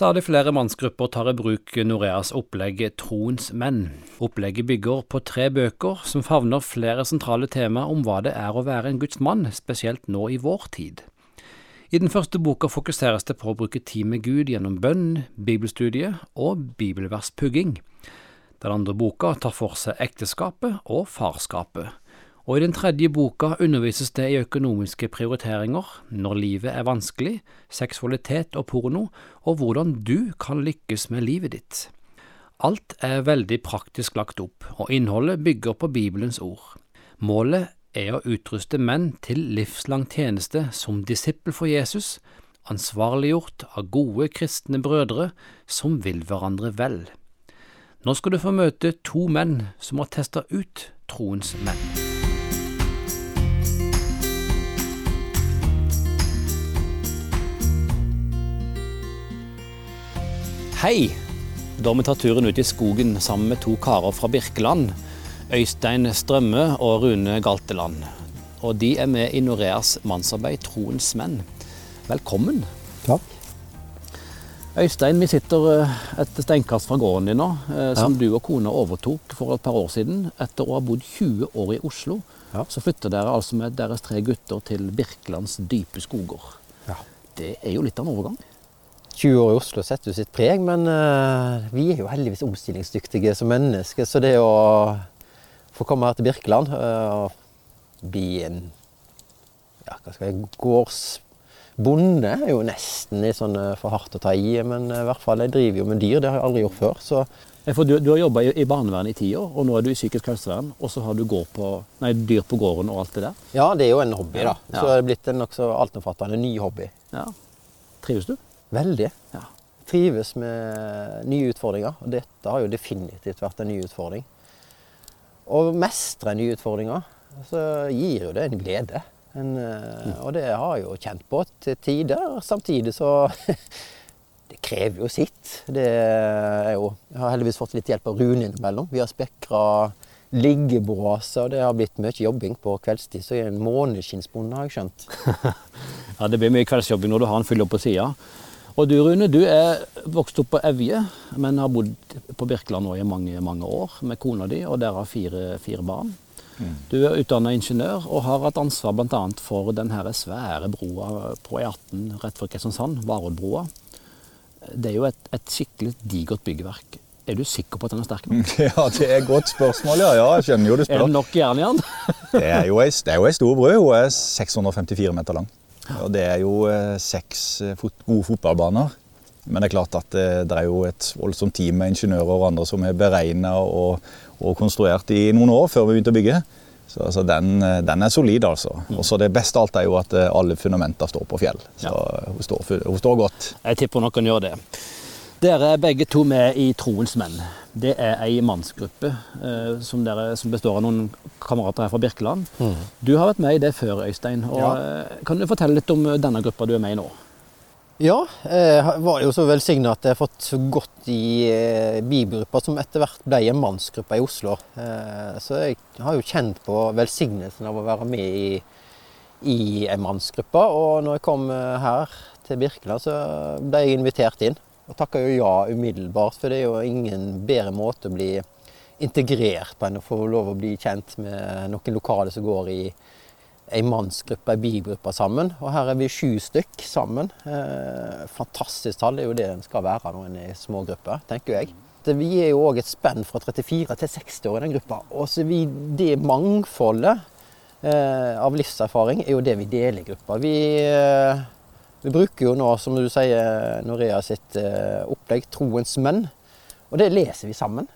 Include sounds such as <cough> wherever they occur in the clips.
Stadig flere mannsgrupper tar i bruk Noreas opplegg Troens menn. Opplegget bygger på tre bøker som favner flere sentrale tema om hva det er å være en Guds mann, spesielt nå i vår tid. I den første boka fokuseres det på å bruke tid med Gud gjennom bønn, bibelstudie og bibelverspugging. Den andre boka tar for seg ekteskapet og farskapet og i den tredje boka undervises det i økonomiske prioriteringer, når livet er vanskelig, seksualitet og porno, og hvordan du kan lykkes med livet ditt. Alt er veldig praktisk lagt opp, og innholdet bygger på Bibelens ord. Målet er å utruste menn til livslang tjeneste som disippel for Jesus, ansvarliggjort av gode kristne brødre som vil hverandre vel. Nå skal du få møte to menn som har testa ut troens menn. Hei! Da vi tatt turen ut i skogen sammen med to karer fra Birkeland. Øystein Strømme og Rune Galteland. Og de er med i Noreas mannsarbeid Troens menn. Velkommen. Takk. Øystein, vi sitter eh, et steinkast fra gården din nå, eh, som ja. du og kona overtok for et par år siden. Etter å ha bodd 20 år i Oslo, ja. så flytter dere altså med deres tre gutter til Birkelands dype skoger. Ja. Det er jo litt av en overgang? 20 år i Oslo setter jo sitt preg, men uh, vi er jo heldigvis omstillingsdyktige som mennesker. Så det å få komme her til Birkeland uh, og bli en ja, hva skal jeg, gårdsbonde er jo nesten litt sånn uh, for hardt å ta i. Men i hvert fall, jeg driver jo med dyr. Det har jeg aldri gjort før. så... For du, du har jobba i, i barnevernet i ti år, og nå er du i psykisk helsevern. Og så har du på, nei, dyr på gården og alt det der? Ja, det er jo en hobby, da. Ja. Så det er blitt en nokså altomfattende ny hobby. Ja. Trives du? Veldig. Ja. Trives med nye utfordringer. Og dette har jo definitivt vært en ny utfordring. Å mestre nye utfordringer, så gir jo det en glede. En, mm. Og det har jeg jo kjent på til tider. Samtidig så <laughs> Det krever jo sitt. Det er jo Jeg har heldigvis fått litt hjelp av Rune innimellom. Vi har spekra liggebåser, og det har blitt mye jobbing på kveldstid. Så jeg er en måneskinnsbonde, har jeg skjønt. <laughs> ja, det blir mye kveldsjobbing når du har en fyll opp på sida. Og du Rune, du er vokst opp på Evje, men har bodd på Birkeland nå i mange mange år med kona di, og dere har fire, fire barn. Mm. Du er utdanna ingeniør og har hatt ansvar bl.a. for den svære broa på E18 rett før Kristiansand, Varoddbrua. Det er jo et, et skikkelig digert byggverk. Er du sikker på at den er sterk nok? <laughs> Ja, det er et godt spørsmål, ja. ja jeg skjønner jo du spør. Er det nok jern i den? <laughs> det er jo ei stor bru. Hun er 654 meter lang. Og det er jo eh, seks eh, gode fotballbaner. Men det er klart at eh, det er jo et voldsomt team med ingeniører og andre som er beregna og, og, konstruert i noen år før vi begynte å bygge. Så altså, den, den, er solid, altså. Mm. Og så Det beste av alt er jo at alle fundamenter står på fjell. Så ja. hun, står, hun, står, godt. Jeg tipper noen gjør det. Dere er begge to med i Troens menn. Det er ei mannsgruppe eh, som, dere, som, består av noen kamerater her fra Birkeland. Mm. Du har vært med i det før, Øystein. Og, ja. Eh, kan du fortelle litt om denne gruppa du er med i nå? Ja, jeg var jo så velsigna at jeg har fått gått i eh, bibelgruppa som etter hvert ble en mannsgruppe i Oslo. Eh, så jeg har jo kjent på velsignelsen av å være med i, i en mannsgruppe. Og når jeg kom her til Birkeland, så ble jeg invitert inn. Og takka jo ja umiddelbart, for det er jo ingen bedre måte å bli integrert på enn å få lov å bli kjent med noen lokale som går i ei mannsgruppe, ei bigruppe sammen. Og her er vi sju stykk sammen. Eh, fantastisk tall. Det er jo det en skal være når en er i små grupper, tenker jeg. Vi er jo òg et spenn fra 34 til 60 år i den gruppa. Og så vi, det mangfoldet eh, av livserfaring er jo det vi deler i gruppa. Vi eh, vi bruker jo nå, som du sier, Norea sitt eh, opplegg 'Troens menn'. Og det leser vi sammen.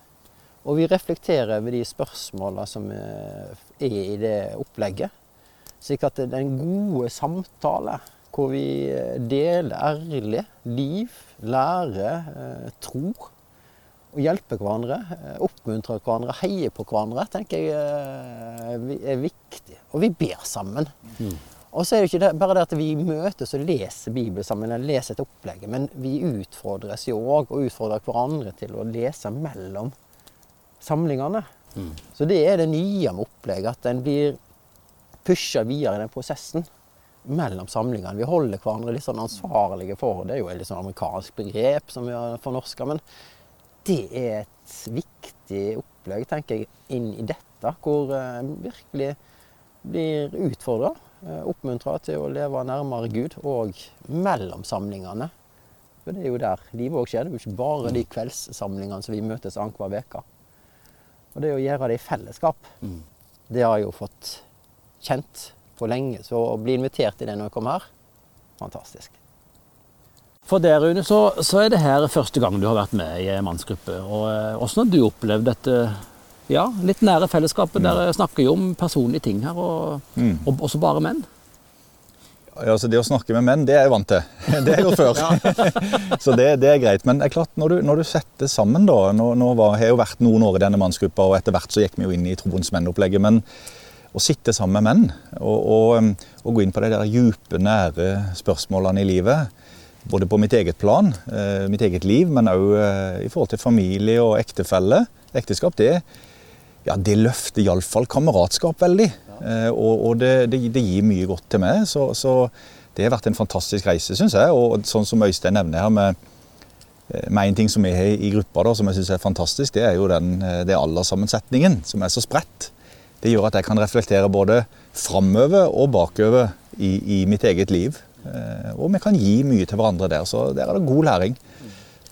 Og vi reflekterer over de spørsmåla som eh, er i det opplegget. Slik at det er en gode samtale hvor vi eh, deler ærlig liv, lærer, tro. Og hjelper hverandre, oppmuntrer hverandre, heier på hverandre, tenker jeg er viktig. Og vi ber sammen. Mm. Og så er det ikke det, bare det at vi møtes og leser Bibelen sammen, eller leser et opplegg, men vi utfordres jo òg, og utfordrer hverandre til å lese mellom samlingene. Mm. Så det er det nye med opplegget, at en blir pusha videre i den prosessen. mellom samlingene. Vi holder hverandre litt sånn ansvarlige for det. er jo et litt sånn amerikansk begrep som vi har fornorska, men det er et viktig opplegg, tenker jeg, inn i dette, hvor en virkelig blir utfordra. Eh, Oppmuntra til å leve nærmere Gud, og mellom samlingene. For det er jo der livet òg skjer. Det er jo ikke bare de kveldssamlingene som vi møtes annenhver uke. Og det å gjøre det i fellesskap, Mm. det har jeg jo fått kjent på lenge. Så å bli invitert til det når jeg kommer her, fantastisk. For deg, Rune, så, så er det her første gang du har vært med i en mannsgruppe. Og eh, Hvordan har du opplevd dette ja, litt nære fellesskapet? Dere snakker jo om personlige ting her, og, Mm. og også bare menn. Ja, altså det å snakke med menn, det er jeg vant til. <laughs> Det er jeg gjort før. <laughs> så det, det er greit. Men det er klart, når du, når du setter sammen da, Nå, nå var, har jeg jo vært noen år i denne mannsgruppa, og etter hvert så gikk vi jo inn i troens menn-opplegget. Men å sitte sammen med menn og, og, um, og gå inn på de der dype, nære spørsmålene i livet, både på mitt eget plan, eh, mitt eget liv, men òg eh, i forhold til familie og ektefelle, ekteskap, det, ja, det løfter iallfall kameratskap veldig. Eh, og og det, det, det gir mye godt til meg. Så, så det har vært en fantastisk reise, syns jeg. Og sånn som Øystein nevner her med, eh, med en ting som er i gruppa da, som jeg syns er fantastisk, det er jo den eh, det er alderssammensetningen, som er så spredt. Det gjør at jeg kan reflektere både framover og bakover i, i mitt eget liv. Og vi kan gi mye til hverandre der, så der er det god læring.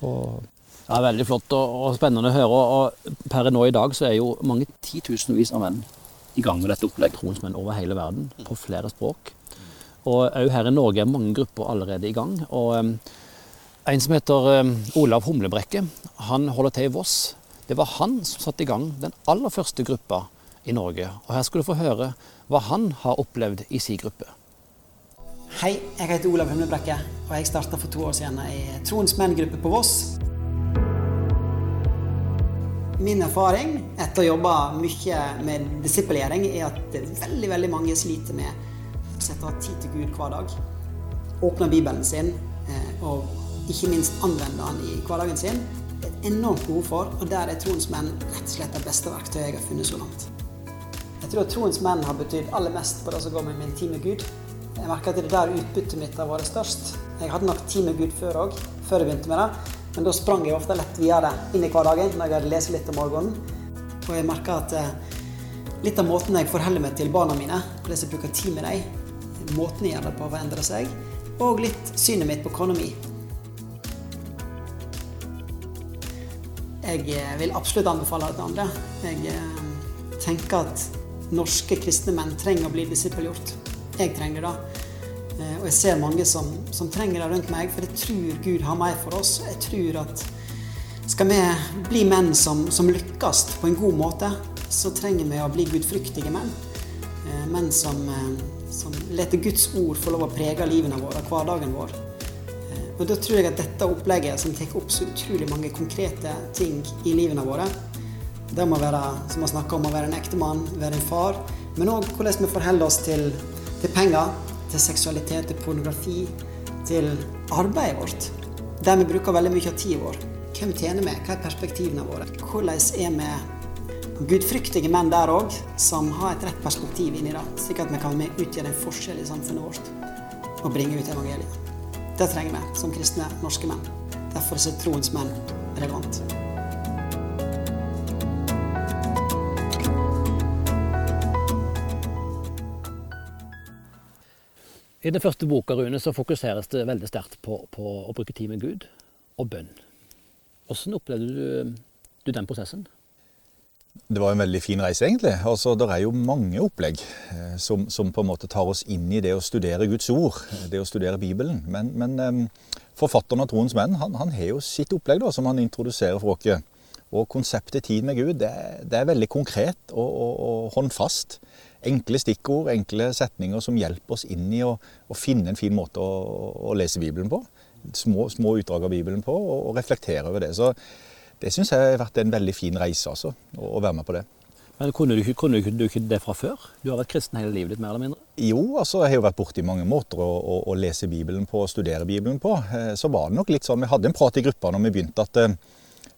Og Ja, Veldig flott og, og spennende å høre. Og per nå i dag så er jo mange titusenvis av menn i gang med dette opplegget. Tronsmenn over hele verden, på flere språk. Og òg her i Norge er mange grupper allerede i gang. Og um, en som heter um, Olav Humlebrekke, han holder til i Voss. Det var han som satte i gang den aller første gruppa i Norge. Og her skal du få høre hva han har opplevd i si gruppe. Hei, jeg heter Olav Humlebrekke, og jeg starta for to år siden i Troens menn-gruppe på Voss. Min erfaring etter å ha jobba mye med disippelgjøring, er at veldig veldig mange sliter med å sette av tid til Gud hver dag. Åpne Bibelen sin, eh, og ikke minst anvende den i hverdagen sin. Det er et enormt behov for, og der er Troens menn rett og slett det beste verktøyet jeg har funnet så langt. Jeg tror at Troens menn har betydd aller mest på det som går med min tid med Gud. Jeg merker at det er der utbyttet mitt har vært størst. Jeg hadde nok tid med Gud før òg, før jeg begynte med det. Men da sprang jeg ofte lett videre inn i hverdagen når jeg hadde lest litt om morgenen. Og jeg merka at eh, litt av måten jeg forholder meg til barna mine, hvordan jeg bruker tid med dem, måten jeg gjør det på, har endra seg. Og litt synet mitt på kona. Jeg eh, vil absolutt anbefale det til andre. Jeg eh, tenker at norske kristne menn trenger å bli disippelgjort. Jeg trenger det. Eh, Og jeg ser mange som, som trenger det rundt meg, for jeg tror Gud har mer for oss. Jeg tror at skal vi bli menn som, som lykkes på en god måte, så trenger vi å bli gudfryktige menn. Eh, Menn som, eh, som lar Guds ord få lov å prege livene våre, hverdagen vår. Og da tror jeg at dette opplegget, som tar opp så utrolig mange konkrete ting i livene våre, det må være, som vi snakker om, å være en ektemann, være en far, men òg hvordan vi forholder oss til, til penger, til seksualitet, til pornografi, til arbeidet vårt. Der vi bruker veldig mye av tida vår. Hvem tjener vi? Hva er perspektivene våre? Hvordan er vi gudfryktige menn der òg, som har et rett perspektiv inni det, slik at vi kan utgjøre en forskjell i samfunnet vårt og bringe ut evangeliet. Det trenger vi som kristne norske menn. Derfor er troens menn relevant. I den første boka Rune, så fokuseres det veldig sterkt på, på å bruke tid med Gud og bønn. Hvordan opplevde du, du den prosessen? Det var en veldig fin reise, egentlig. Altså, det er jo mange opplegg eh, som, som på en måte tar oss inn i det å studere Guds ord, det å studere Bibelen. Men, men eh, forfatteren av Troens menn han, han har jo sitt opplegg da, som han introduserer for oss. Og konseptet tid med Gud det, det er veldig konkret og, og, og håndfast. Enkle stikkord, enkle setninger som hjelper oss inn i å, å finne en fin måte å, å lese Bibelen på. Små, små utdrag av Bibelen på, og, og reflektere over det. Så det syns jeg har vært en veldig fin reise, altså, å, å være med på det. Men Kunne du, kunne du ikke- det fra før? Du har vært kristen hele livet ditt, mer eller mindre? Jo, altså, jeg har jo vært borti mange måter å, å, å lese Bibelen på, og studere Bibelen på. Eh, Så var det nok litt sånn, Vi hadde en prat i gruppa når vi begynte at eh,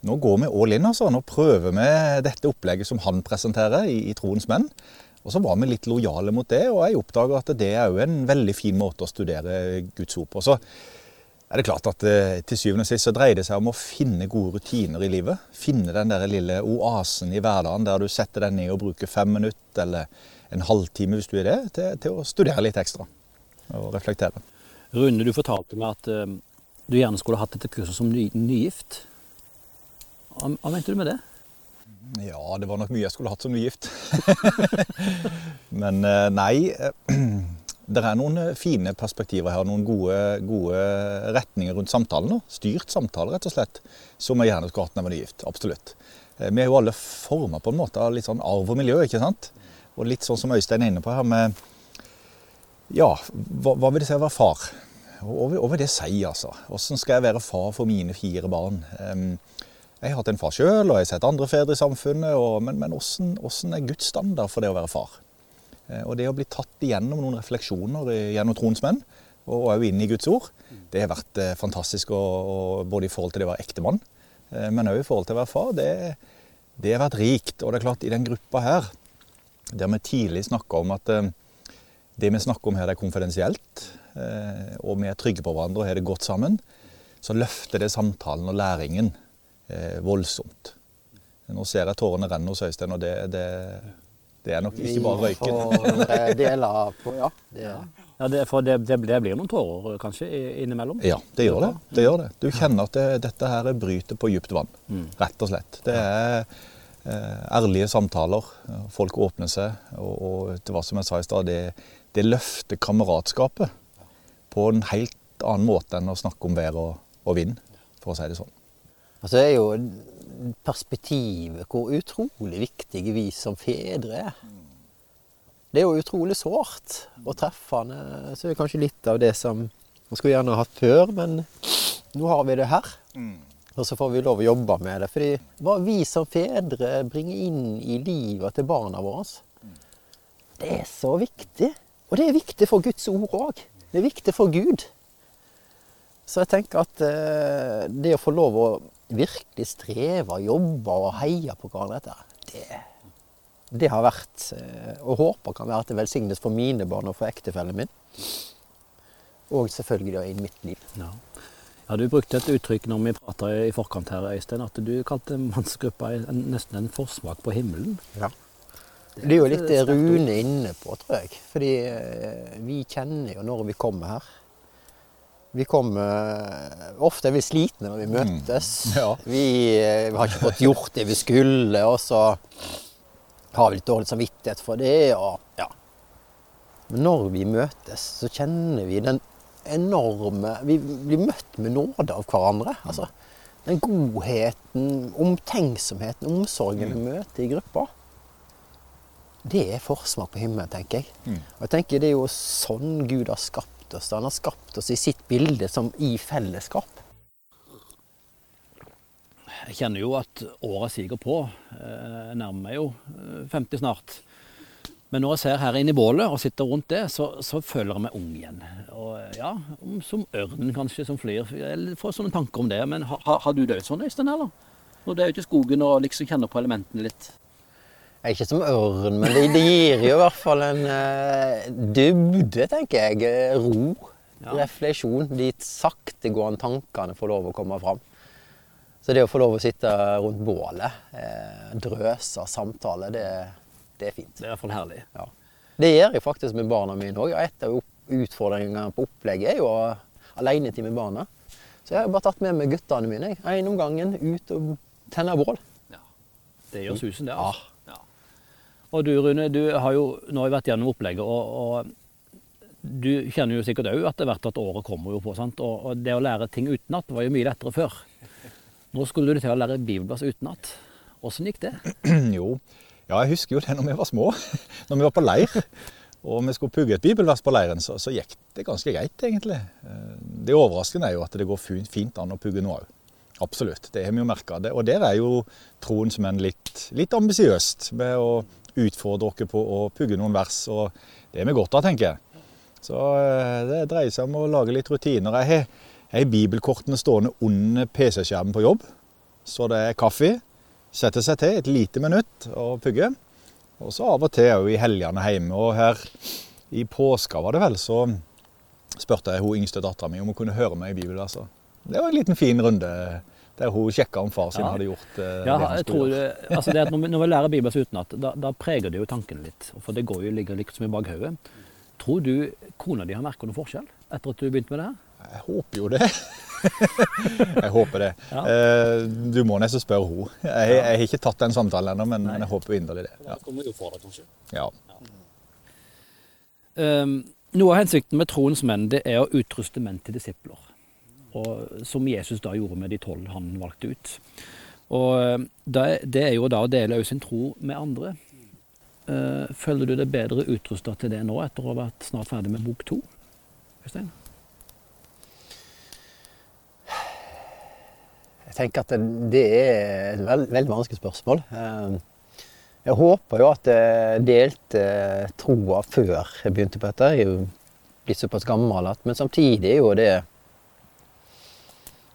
nå går vi all in. altså. Nå prøver vi dette opplegget som han presenterer i, i Troens menn. Og så var vi litt lojale mot det, og jeg oppdaga at det er jo en veldig fin måte å studere Guds ord på. Så er det klart at eh, til syvende og sist så dreier det seg om å finne gode rutiner i livet. Finne den der lille oasen i hverdagen der du setter deg ned og bruker fem minutter eller en halvtime hvis du er det, til, til å studere litt ekstra og reflektere. Rune, du fortalte meg at uh, du gjerne skulle hatt dette kurset som ny, nygift. Hva mente du med det? Ja, det var nok mye jeg skulle hatt som nygift. <laughs> Men uh, nei. <clears throat> Det er noen fine perspektiver her, noen gode, gode retninger rundt samtalen. Nå. Styrt samtale, rett og slett, som jeg gjerne skulle hatt når jeg var nygift. Absolutt. Vi er jo alle forma på en måte av litt sånn arv og miljø, ikke sant? Og litt sånn som Øystein er inne på her med Ja, hva, hva vil det si å være far? Hva vil det si, altså? Hvordan skal jeg være far for mine fire barn? Jeg har hatt en far sjøl, og jeg har sett andre fedre i samfunnet, og, men, men hvordan, er Guds standard for det å være far? Eh, og det å bli tatt igjennom noen refleksjoner gjennom troens menn, og òg inn i Guds ord, det har vært eh, fantastisk, og både i forhold til det å være ektemann, eh, men òg i forhold til å være far. Det, det, har vært rikt. Og det er klart, i den gruppa her, der vi tidlig snakka om at det vi snakker om her, det er konfidensielt, og vi er trygge på hverandre og har det godt sammen, så løfter det samtalen og læringen eh, voldsomt. Nå ser jeg tårene renne hos Øystein, og det, det, det, er nok ikke bare røyken. Vi får dele på, ja. Det, ja det, for det, det, blir noen tårer kanskje innimellom? Ja, det gjør det. det, gjør det. Du kjenner at dette her bryter på dypt vann, mm. rett og slett. Det er eh, ærlige samtaler. Folk åpner seg. Og, og til hva som jeg sa i stad, det, det løfter kameratskapet på en helt annen måte enn å snakke om vær og, og vind, for å si det sånn. Altså det er jo perspektivet hvor utrolig viktige vi som fedre er. Det er jo utrolig sårt og treffende. Så er det kanskje litt av det som man skulle gjerne hatt før, men nå har vi det her. Og så får vi lov å jobbe med det. Fordi hva vi som fedre bringer inn i livet til barna våre, det er så viktig. Og det er viktig for Guds ord òg. Det er viktig for Gud. Så jeg tenker at eh, det å få lov å virkelig streva, jobba og heia på hverandre, det, det har vært, eh, og håper kan være til velsignelse for mine barn og for ektefellen min. Og selvfølgelig i mitt liv. Ja. ja du brukte et uttrykk når vi prata i forkant her, Øystein, at du kalte mannsgruppa nesten en forsmak på himmelen. Ja. Det er jo litt det Rune er inne på, tror jeg. Fordi eh, vi kjenner jo når vi kommer her. Vi kommer Ofte er vi slitne når vi mm. møtes. Mm. <laughs> Ja. Vi, eh, vi, har ikke fått gjort det vi skulle, og så har vi litt dårlig samvittighet for det. Og, ja. Men når vi møtes, så kjenner vi den enorme Vi blir møtt med nåde av hverandre. Mm. Altså, den godheten, omtenksomheten, omsorgen vi mm. møter i gruppa. Det er forsmak på himmelen, tenker jeg. Mm. Og jeg tenker Det er jo sånn Gud har skapt oss. Han har skapt oss i sitt bilde som i fellesskap. Jeg kjenner jo at åra siger på. Jeg nærmer meg jo 50 snart. Men når jeg ser her inne i bålet og sitter rundt det, så, så føler jeg meg ung igjen. Og ja, Som ørnen kanskje, som flyr. Jeg får sånne tanker om det. Men har, har du det sånn, Øystein, eller? Når du er ute i skogen og liksom kjenner på elementene litt? Ikke som ørn, men det, det gir jo i hvert fall en uh, dybde, tenker jeg. Ro. Ja. Refleksjon. De saktegående tankene får lov å komme fram. Så det å få lov å sitte rundt bålet, eh, drøse samtale, det, det, er fint. Det er i hvert fall herlig. Ja. Det gjør jeg faktisk med barna mine òg. Et av utfordringene på opplegget er jo alenetid med barna. Så jeg har bare tatt med meg guttene mine en om gangen ut og tenne bål. Ja. Det gjør susen, det. altså. Og du Rune, du har jo nå vært gjennom opplegget, og, og du kjenner jo sikkert òg etter hvert at året kommer jo på. sant? Og, og, det å lære ting utenat var jo mye lettere før. Nå skulle du til å lære bibelvers utenat. Åssen gikk det? <clears throat> Jo, ja, jeg husker jo det når vi var små. <laughs> Når vi var på leir og vi skulle pugge et bibelvers på leiren, så, så gikk det ganske greit, egentlig. Eh, det overraskende er jo at det går fint an å pugge noe òg. Absolutt, det har vi jo merka. Og der er jo troens menn litt, litt ambisiøst med å utfordre dere på å pugge noen vers. Og det er vi godt av, tenker jeg. Så eh, det dreier seg om å lage litt rutiner. Jeg har bibelkortene stående under PC-skjermen på jobb. Så det er kaffe. Setter seg til et lite minutt og pugge. Og så av og til òg i helgene hjemme. Og her i påska var det vel, så spurte jeg hun yngste dattera mi om hun kunne høre meg i bibelverset. Det var en liten fin runde der hun sjekka om far sin Ja. hadde gjort uh, Ja, det han jeg skulle tror, gjøre. altså det at når, vi, når vi lærer Bibelen utenat, da, da preger det jo tankene litt. For det går jo, ligger liksom i bakhodet. Tror du kona di har merka noen forskjell etter at du begynte med det her? Jeg håper jo det. <laughs> jeg håper det. Ja. Eh, Du må nesten spørre henne. Jeg, jeg har ikke tatt den samtalen ennå, men, Nei. jeg håper inderlig det. Ja. kommer jo for deg, kanskje. Ja. Um, noe av hensikten med troens menn det er å utruste menn til disipler. Og, som Jesus da gjorde med de tolv han valgte ut. Og um, det, er jo da å dele sin tro med andre. Uh, føler du deg bedre utrusta til det nå, etter å ha vært snart ferdig med bok to? Øystein? Jeg tenker at det er et veld, veldig vanskelig spørsmål. Eh, Jeg håper jo at jeg delte troa før jeg begynte på dette. Jeg er jo blitt såpass gammel at Men samtidig er jo det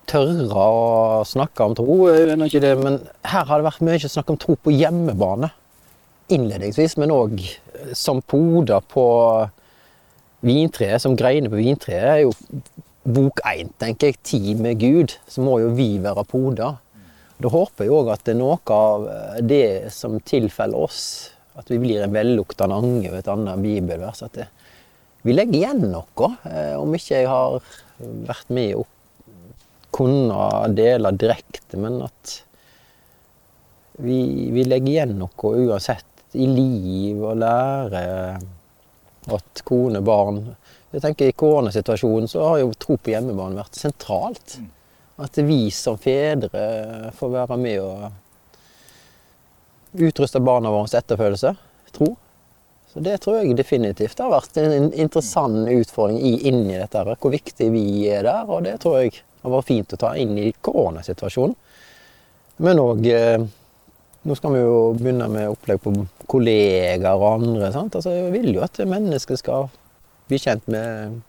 Tørre å snakke om tro, det, men her har det vært mye snakk om tro på hjemmebane. Innledningsvis, men òg som poder på vintreet, som greiner på vintreet, er jo bok én, tenker jeg, tid med Gud, så må jo vi være poder. Da håper jeg òg at det er noe av det som tilfeller oss, at vi blir en velluktende ange ved et annet bibelvers. At det, vi legger igjen noe, eh, om ikke jeg har vært med og kunne dele direkte, men at vi, vi legger igjen noe uansett i liv og lære at kone, barn jeg tenker I koronasituasjonen så har jo tro på hjemmebane vært sentralt. At vi som fedre får være med og utruste barna våre etterfølelse. tro. Så Det tror jeg definitivt det har vært en interessant utfordring i, inni dette. Hvor viktig vi er der. Og det tror jeg har vært fint å ta inn i koronasituasjonen. Men òg eh, Nå skal vi jo begynne med opplegg på kollegaer og andre. sant? Altså, Jeg vil jo at mennesker skal bli kjent med,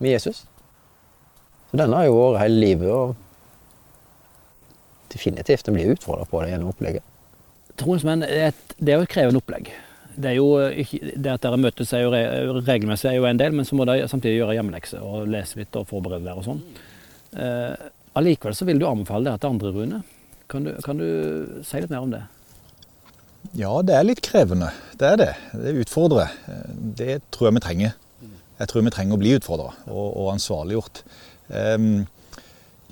med Jesus. Så den har jo vært hele livet. og Definitivt en blir utfordra på det gjennom opplegget. Troens menn er det er jo et krevende opplegg. Det, jo det at dere møtes er jo regelmessig er jo en del, men så må dere samtidig gjøre hjemmelekser og lese litt og forberede dere og sånn. Eh, allikevel så vil du anbefale det til andre, Rune. Kan du, kan du si litt mer om det? Ja, det er litt krevende. Det er det. Det utfordrer. Det tror jeg vi trenger. Jeg tror vi trenger å bli utfordra og, og ansvarliggjort. Um,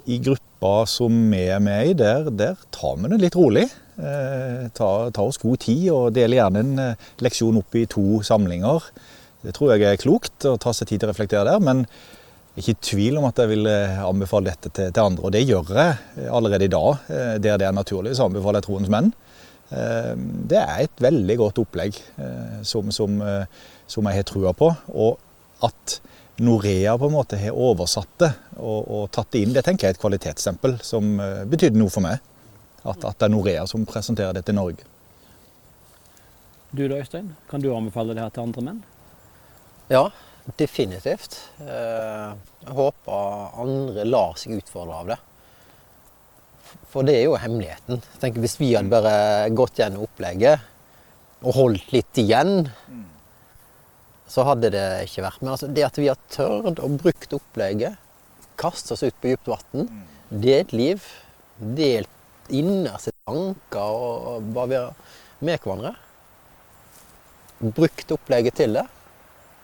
I gruppa som vi er med i, der, der tar vi det litt rolig. Uh, tar, tar oss god tid og deler gjerne en eh, leksjon opp i to samlinger. Det tror jeg er klokt å ta seg tid til å reflektere der. Men ikke i tvil om at jeg vil eh, anbefale dette til, til andre. Og det gjør jeg allerede i dag, eh, der det er naturlig. Så anbefaler jeg Troens menn. Eh, Det er et veldig godt opplegg eh, som, som, eh, som jeg har trua på. Og at Norea på en måte har oversatt det og, og tatt det inn, det tenker jeg er et kvalitetsstempel som eh, betydde noe for meg. At, at det er Norea som presenterer det til Norge. Du da, Øystein? Kan du anbefale det her til andre menn? Ja, definitivt. Eh, Jeg håper andre lar seg utfordre av det. For det er jo hemmeligheten. Jeg tenker Hvis vi hadde bare gått gjennom opplegget og holdt litt igjen, så hadde det ikke vært. Men altså, det at vi har tørt og brukt opplegget, kaste oss ut på dypt vann, delt liv, delt innerste tanker og bare være med hverandre, brukt opplegget til det,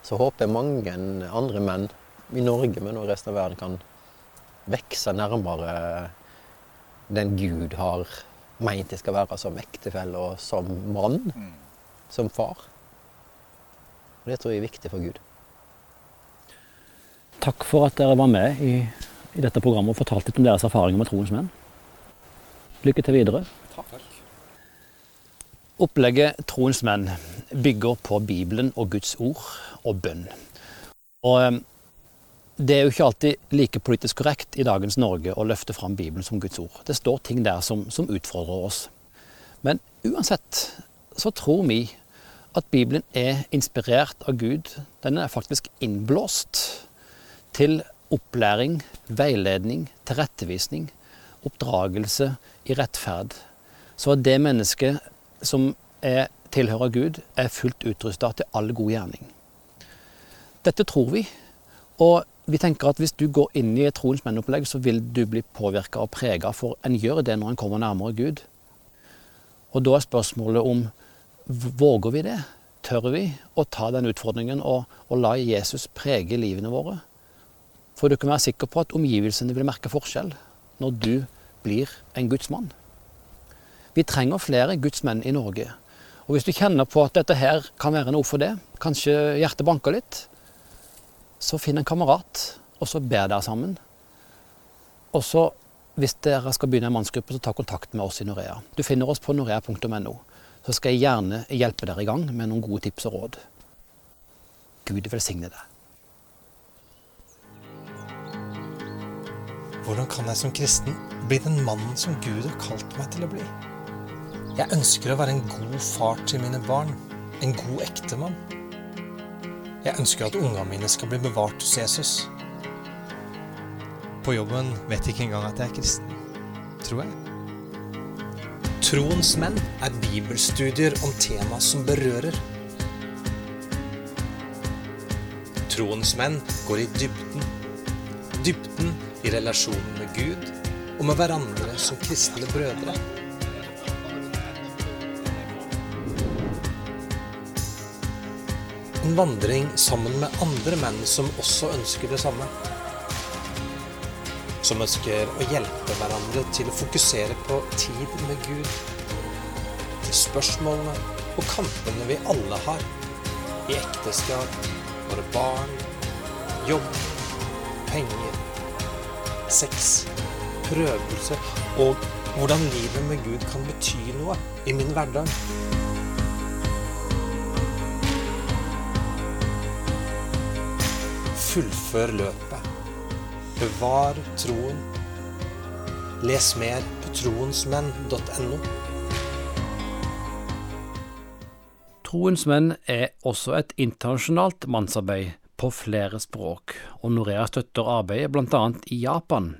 så håper jeg mange andre menn i Norge, men også resten av verden, kan vokse nærmere den Gud har meint de skal være som ektefelle og som mann, som far. Og Det tror jeg er viktig for Gud. Takk for at dere var med i, i dette programmet og fortalte litt om deres erfaringer med troens menn. Lykke til videre. Takk. Opplegget Troens menn bygger på Bibelen og Guds ord og bønn. Og eh, det er jo ikke alltid like politisk korrekt i dagens Norge å løfte fram Bibelen som Guds ord. Det står ting der som, som utfordrer oss. Men uansett så tror vi at Bibelen er inspirert av Gud. Den er faktisk innblåst til opplæring, veiledning, tilrettevisning, oppdragelse i rettferd. Så at det mennesket som er tilhører Gud, er fullt utrusta til all god gjerning. Dette tror vi, og vi tenker at hvis du går inn i et troens mennopplegg, så vil du bli påvirka og prega, for en gjør det når en kommer nærmere Gud. Og da er spørsmålet om våger vi det? Tør vi å ta den utfordringen og, og la Jesus prege livene våre? For du kan være sikker på at omgivelsene vil merke forskjell når du blir en Guds mann. Vi trenger flere Guds menn i Norge. Og hvis du kjenner på at dette her kan være noe for det, kanskje hjertet banker litt, så finn en kamerat, og så ber dere sammen. Og så, hvis dere skal begynne en mannsgruppe, så ta kontakt med oss i Norea. Du finner oss på norea.no. Så skal jeg gjerne hjelpe dere i gang med noen gode tips og råd. Gud velsigne deg. Hvordan kan jeg som kristen bli den mannen som Gud har kalt meg til å bli? Jeg ønsker å være en god far til mine barn. En god ektemann. Jeg ønsker at ungene mine skal bli bevart hos Jesus. På jobben vet jeg ikke engang at jeg er kristen. Tror jeg. Troens menn er bibelstudier om tema som berører. Troens menn går i dybden. Dybden i relasjonen med Gud og med hverandre som kristne brødre. En vandring sammen med andre menn som også ønsker det samme. Som ønsker å hjelpe hverandre til å fokusere på tid med Gud. Til spørsmålene og kampene vi alle har. I ekteskap, våre barn, jobb, penger, sex, prøvelse og hvordan livet med Gud kan bety noe i min hverdag. Fullfør løpet. Bevar troen. Les mer på troensmenn.no. Troens menn er også et internasjonalt mannsarbeid på flere språk, og Norea støtter arbeidet bl.a. i Japan.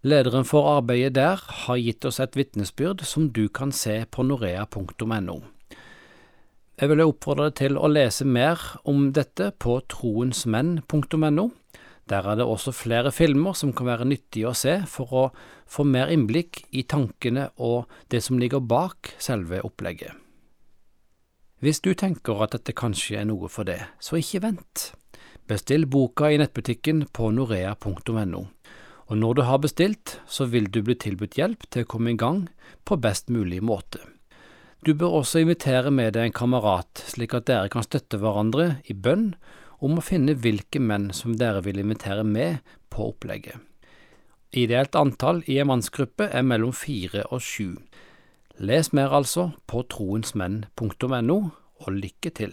Lederen for arbeidet der har gitt oss et vitnesbyrd som du kan se på norea.no. Jeg vil oppfordre deg til å lese mer om dette på troensmenn.no. Der er det også flere filmer som kan være nyttige å se for å få mer innblikk i tankene og det som ligger bak selve opplegget. Hvis du tenker at dette kanskje er noe for det, så ikke vent. Bestill boka i nettbutikken på norea.no, og når du har bestilt, så vil du bli tilbudt hjelp til å komme i gang på best mulig måte. Du bør også invitere med deg en kamerat, slik at dere kan støtte hverandre i bønn om å finne hvilke menn som dere vil invitere med på opplegget. Ideelt antall i en mannsgruppe er mellom fire og sju. Les mer altså på troensmenn.no, og lykke til!